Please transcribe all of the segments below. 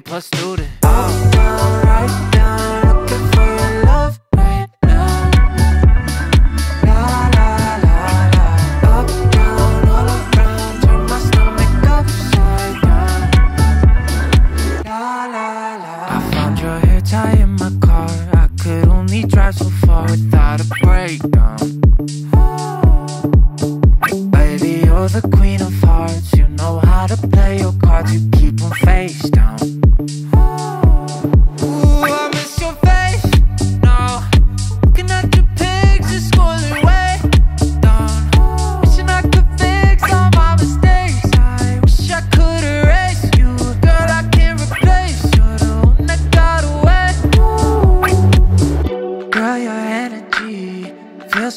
plus student. Up, down, right, down, looking for your love right now. La, la, la, la. Up, down, all around, turn my stomach upside down. La, la, la. I found your hair tie in my car. I could only drive so far without a breakdown. Baby, you're the queen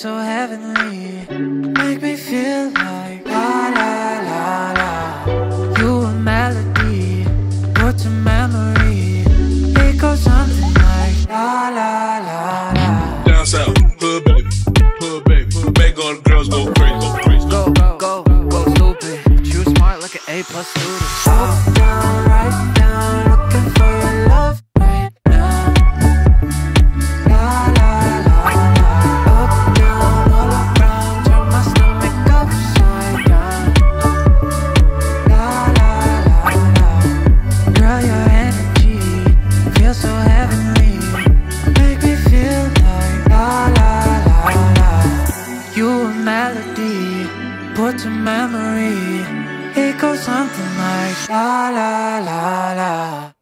so heavenly. Make me feel like la la la la. You a melody, put to memory. It goes something like la la la la. Down south, hood baby, hood baby, make all the girls go crazy, go crazy. Go, go, go stupid. But you smart like an A plus student. Up, so heavenly. Make me feel like la la la la. You a melody, put to memory. It goes something like la la la la.